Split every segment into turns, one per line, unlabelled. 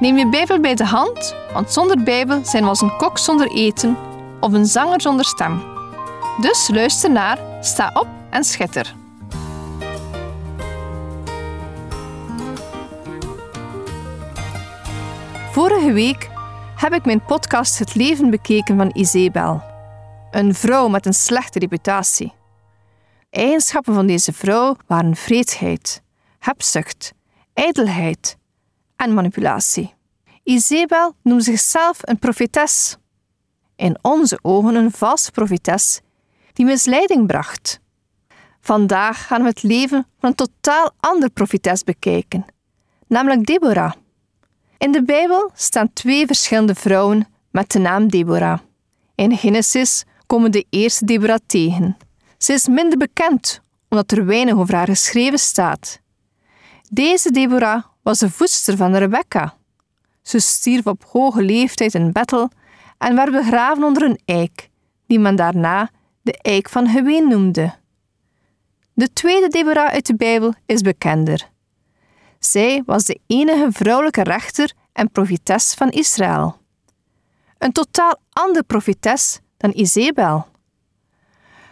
Neem je Bijbel bij de hand, want zonder Bijbel zijn we als een kok zonder eten of een zanger zonder stem. Dus luister naar, sta op en schitter. Vorige week heb ik mijn podcast Het leven bekeken van Isabel. Een vrouw met een slechte reputatie. Eigenschappen van deze vrouw waren vreedheid, hebzucht, ijdelheid en manipulatie. Isabel noemde zichzelf een profetes. In onze ogen een valse profetes die misleiding bracht. Vandaag gaan we het leven van een totaal ander profetes bekijken, namelijk Deborah. In de Bijbel staan twee verschillende vrouwen met de naam Deborah. In Genesis komen de eerste Deborah tegen. Ze is minder bekend omdat er weinig over haar geschreven staat. Deze Deborah was de voedster van Rebecca. Ze stierf op hoge leeftijd in Bethel en werd begraven onder een eik, die men daarna de eik van Geween noemde. De tweede Deborah uit de Bijbel is bekender. Zij was de enige vrouwelijke rechter en profetes van Israël. Een totaal andere profetes dan Isabel.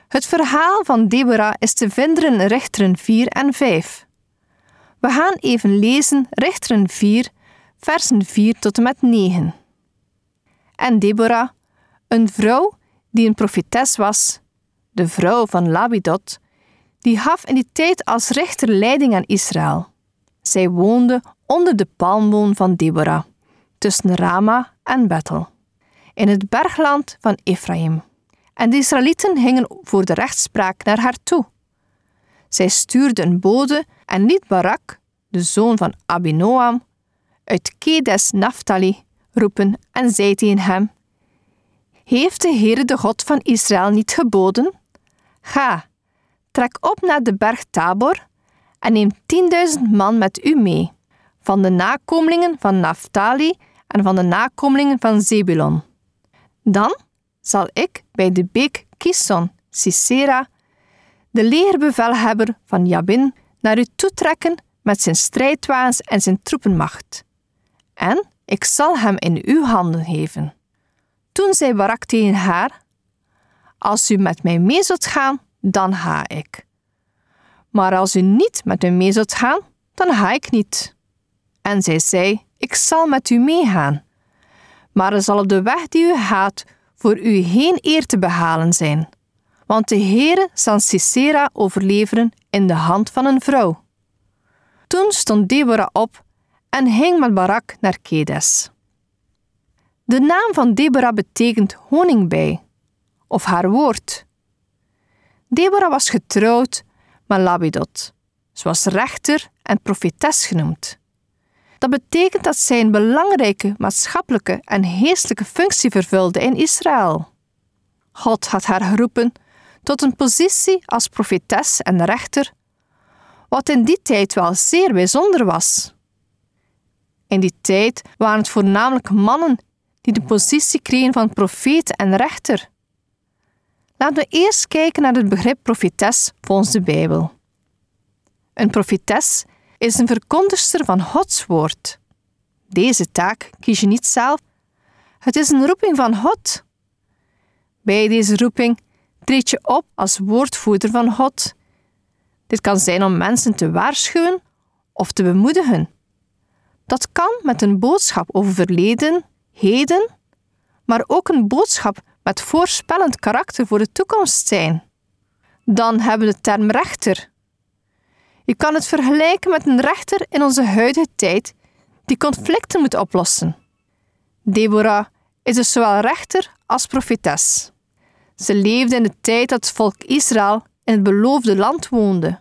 Het verhaal van Deborah is te vinden in Rechteren 4 en 5. We gaan even lezen Rechteren 4, versen 4 tot en met 9. En Deborah, een vrouw die een profetes was, de vrouw van Labidot, die gaf in die tijd als rechter leiding aan Israël. Zij woonde onder de palmboom van Deborah, tussen Rama en Bethel, in het bergland van Ephraim. En de Israëlieten gingen voor de rechtspraak naar haar toe. Zij stuurde een bode en liet Barak, de zoon van Abinoam, uit Kedes Naphtali roepen en zei tegen hem: Heeft de Heere de God van Israël niet geboden? Ga, trek op naar de berg Tabor en neem tienduizend man met u mee, van de nakomelingen van Naphtali en van de nakomelingen van Zebulon. Dan zal ik bij de beek Kison, Sisera, de legerbevelhebber van Jabin, naar u toetrekken met zijn strijdwagens en zijn troepenmacht. En ik zal hem in uw handen geven. Toen zei Barak tegen haar: Als u met mij mee zult gaan, dan ga ik. Maar als u niet met mij mee zult gaan, dan ga ik niet. En zij zei: Ik zal met u meegaan. Maar er zal op de weg die u gaat voor u geen eer te behalen zijn, want de Heere zal Sisera overleveren in de hand van een vrouw. Toen stond Deborah op en ging met Barak naar Kedes. De naam van Deborah betekent honingbij, of haar woord. Deborah was getrouwd met Labidot. Ze was rechter en profetes genoemd. Dat betekent dat zij een belangrijke maatschappelijke en geestelijke functie vervulde in Israël. God had haar geroepen tot een positie als profetes en rechter, wat in die tijd wel zeer bijzonder was. In die tijd waren het voornamelijk mannen die de positie kregen van profeet en rechter. Laten we eerst kijken naar het begrip profetes volgens de Bijbel. Een profetes is een verkondigster van Gods woord. Deze taak kies je niet zelf. Het is een roeping van God. Bij deze roeping treed je op als woordvoerder van God. Dit kan zijn om mensen te waarschuwen of te bemoedigen. Dat kan met een boodschap over verleden, heden, maar ook een boodschap met voorspellend karakter voor de toekomst zijn. Dan hebben we de term rechter. Je kan het vergelijken met een rechter in onze huidige tijd die conflicten moet oplossen. Deborah is dus zowel rechter als profetes. Ze leefde in de tijd dat het volk Israël in het beloofde land woonde,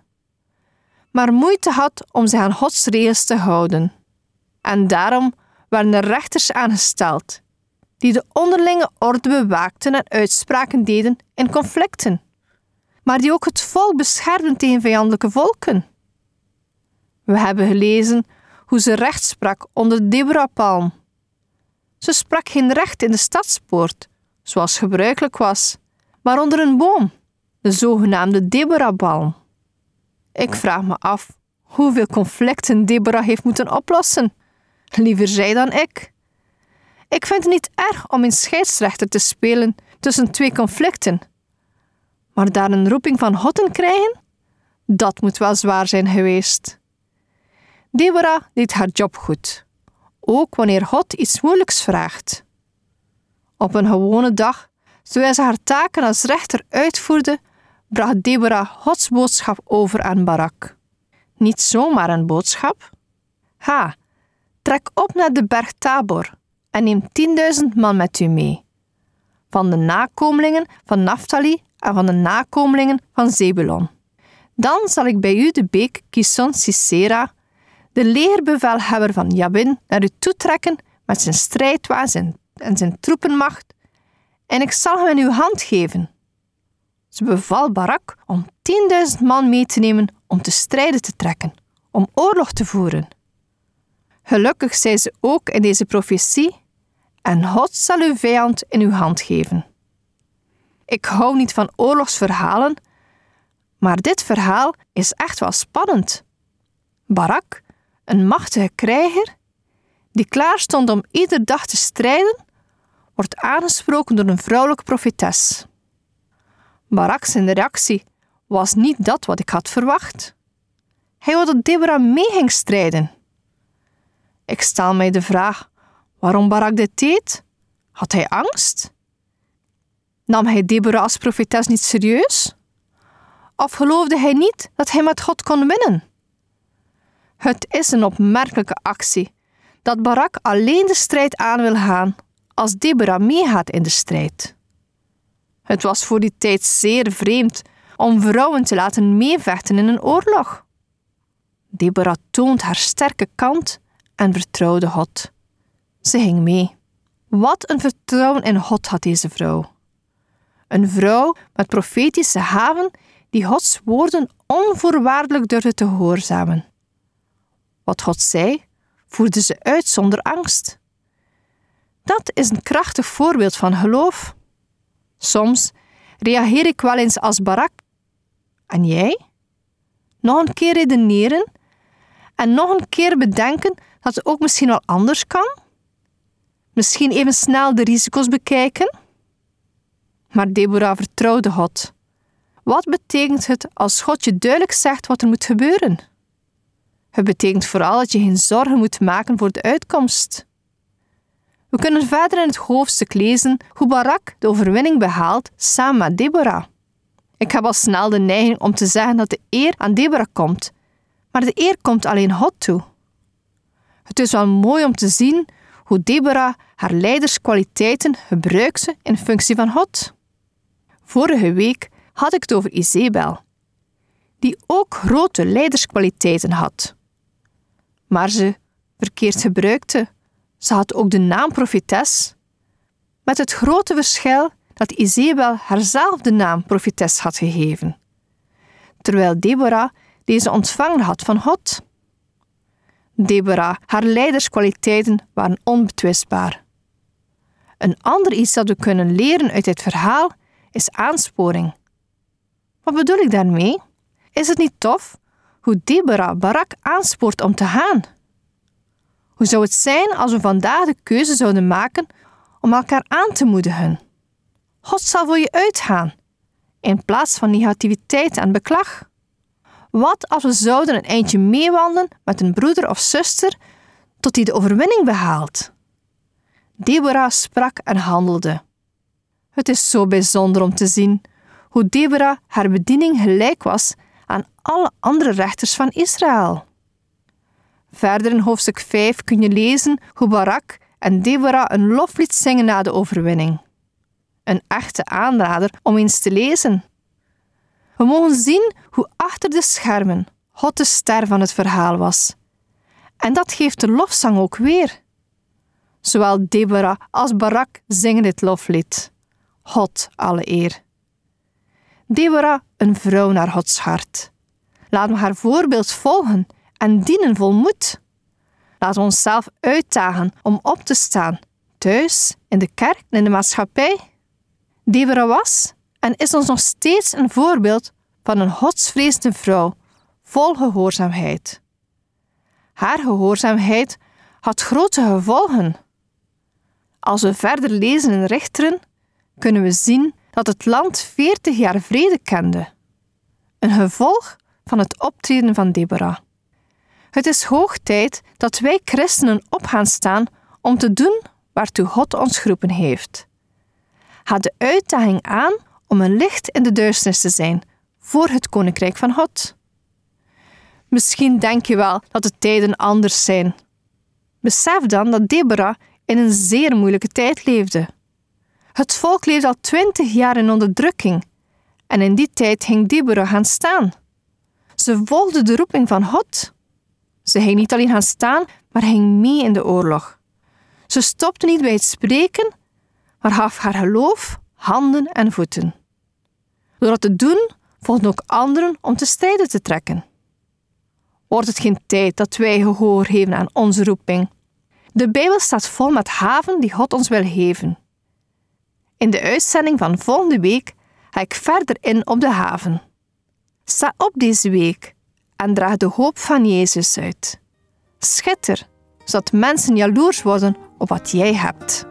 maar moeite had om zich aan Gods regels te houden. En daarom werden er rechters aangesteld, die de onderlinge orde bewaakten en uitspraken deden in conflicten, maar die ook het volk beschermden tegen vijandelijke volken. We hebben gelezen hoe ze recht sprak onder de Deborah-palm. Ze sprak geen recht in de stadspoort, zoals gebruikelijk was, maar onder een boom, de zogenaamde Deborah-palm. Ik vraag me af hoeveel conflicten Deborah heeft moeten oplossen. Liever zij dan ik. Ik vind het niet erg om een scheidsrechter te spelen tussen twee conflicten. Maar daar een roeping van in krijgen? Dat moet wel zwaar zijn geweest. Deborah deed haar job goed, ook wanneer God iets moeilijks vraagt. Op een gewone dag, terwijl ze haar taken als rechter uitvoerde, bracht Deborah Gods boodschap over aan Barak. Niet zomaar een boodschap. Ha, trek op naar de berg Tabor en neem 10.000 man met u mee. Van de nakomelingen van Naphtali en van de nakomelingen van Zebulon. Dan zal ik bij u de beek Kison Sisera, de leerbevelhebber van Jabin, naar u toetrekken met zijn strijdwagen en zijn troepenmacht, en ik zal hem in uw hand geven. Ze beval Barak om 10.000 man mee te nemen om te strijden te trekken, om oorlog te voeren. Gelukkig zei ze ook in deze profetie: En God zal uw vijand in uw hand geven. Ik hou niet van oorlogsverhalen, maar dit verhaal is echt wel spannend. Barak, een machtige krijger, die klaar stond om ieder dag te strijden, wordt aangesproken door een vrouwelijke profetes. Barak zijn reactie was niet dat wat ik had verwacht. Hij wilde dat Deborah mee ging strijden. Ik stel mij de vraag waarom Barak dit deed. Had hij angst? Nam hij Deborah als profetes niet serieus? Of geloofde hij niet dat hij met God kon winnen? Het is een opmerkelijke actie dat Barak alleen de strijd aan wil gaan als Deborah meegaat in de strijd. Het was voor die tijd zeer vreemd om vrouwen te laten meevechten in een oorlog. Deborah toont haar sterke kant en vertrouwde God. Ze ging mee. Wat een vertrouwen in God had deze vrouw. Een vrouw met profetische haven die Gods woorden onvoorwaardelijk durfde te gehoorzamen. Wat God zei, voerde ze uit zonder angst. Dat is een krachtig voorbeeld van geloof. Soms reageer ik wel eens als Barak. En jij? Nog een keer redeneren en nog een keer bedenken dat het ook misschien wel anders kan? Misschien even snel de risico's bekijken? Maar Deborah vertrouwde God. Wat betekent het als God je duidelijk zegt wat er moet gebeuren? Het betekent vooral dat je geen zorgen moet maken voor de uitkomst. We kunnen verder in het hoofdstuk lezen hoe Barak de overwinning behaalt samen met Deborah. Ik heb al snel de neiging om te zeggen dat de eer aan Deborah komt, maar de eer komt alleen God toe. Het is wel mooi om te zien hoe Deborah haar leiderskwaliteiten gebruikte in functie van God. Vorige week had ik het over Isabel, die ook grote leiderskwaliteiten had, maar ze verkeerd gebruikte ze had ook de naam profetes, met het grote verschil dat Isabel haarzelf de naam profetes had gegeven, terwijl Deborah deze ontvangen had van God. Deborah, haar leiderskwaliteiten waren onbetwistbaar. Een ander iets dat we kunnen leren uit dit verhaal is aansporing. Wat bedoel ik daarmee? Is het niet tof hoe Deborah Barak aanspoort om te gaan? Hoe zou het zijn als we vandaag de keuze zouden maken om elkaar aan te moedigen? God zal voor je uitgaan, in plaats van negativiteit en beklag. Wat als we zouden een eindje meewandelen met een broeder of zuster tot die de overwinning behaalt? Deborah sprak en handelde. Het is zo bijzonder om te zien hoe Deborah haar bediening gelijk was aan alle andere rechters van Israël. Verder in hoofdstuk 5 kun je lezen hoe Barak en Deborah een loflied zingen na de overwinning. Een echte aanrader om eens te lezen. We mogen zien hoe achter de schermen God de ster van het verhaal was En dat geeft de lofzang ook weer. Zowel Deborah als Barak zingen dit loflied. God alle eer. Deborah, een vrouw naar Gods hart. Laat me haar voorbeeld volgen en dienen vol moed. Laat ons zelf uitdagen om op te staan, thuis, in de kerk in de maatschappij. Deborah was en is ons nog steeds een voorbeeld van een godsvrezende vrouw, vol gehoorzaamheid. Haar gehoorzaamheid had grote gevolgen. Als we verder lezen in Richteren, kunnen we zien dat het land 40 jaar vrede kende. Een gevolg van het optreden van Deborah. Het is hoog tijd dat wij christenen op gaan staan om te doen waartoe God ons geroepen heeft. Ga de uitdaging aan om een licht in de duisternis te zijn voor het koninkrijk van God. Misschien denk je wel dat de tijden anders zijn. Besef dan dat Deborah in een zeer moeilijke tijd leefde. Het volk leefde al twintig jaar in onderdrukking en in die tijd ging Deborah gaan staan. Ze volgde de roeping van God. Ze ging niet alleen gaan staan, maar ging mee in de oorlog. Ze stopte niet bij het spreken, maar gaf haar geloof handen en voeten. Door dat te doen, volgden ook anderen om te strijden te trekken. Wordt het geen tijd dat wij gehoor geven aan onze roeping? De Bijbel staat vol met haven die God ons wil geven. In de uitzending van volgende week ga ik verder in op de haven. Sta op deze week en draag de hoop van Jezus uit. Schitter, zodat mensen jaloers worden op wat jij hebt.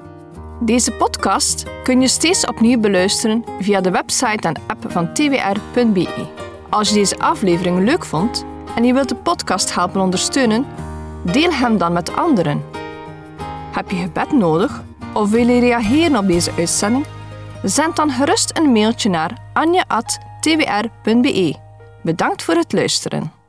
Deze podcast kun je steeds opnieuw beluisteren via de website en app van twr.be. Als je deze aflevering leuk vond en je wilt de podcast helpen ondersteunen, deel hem dan met anderen. Heb je gebed nodig of wil je reageren op deze uitzending? Zend dan gerust een mailtje naar anja.twr.be. Bedankt voor het luisteren.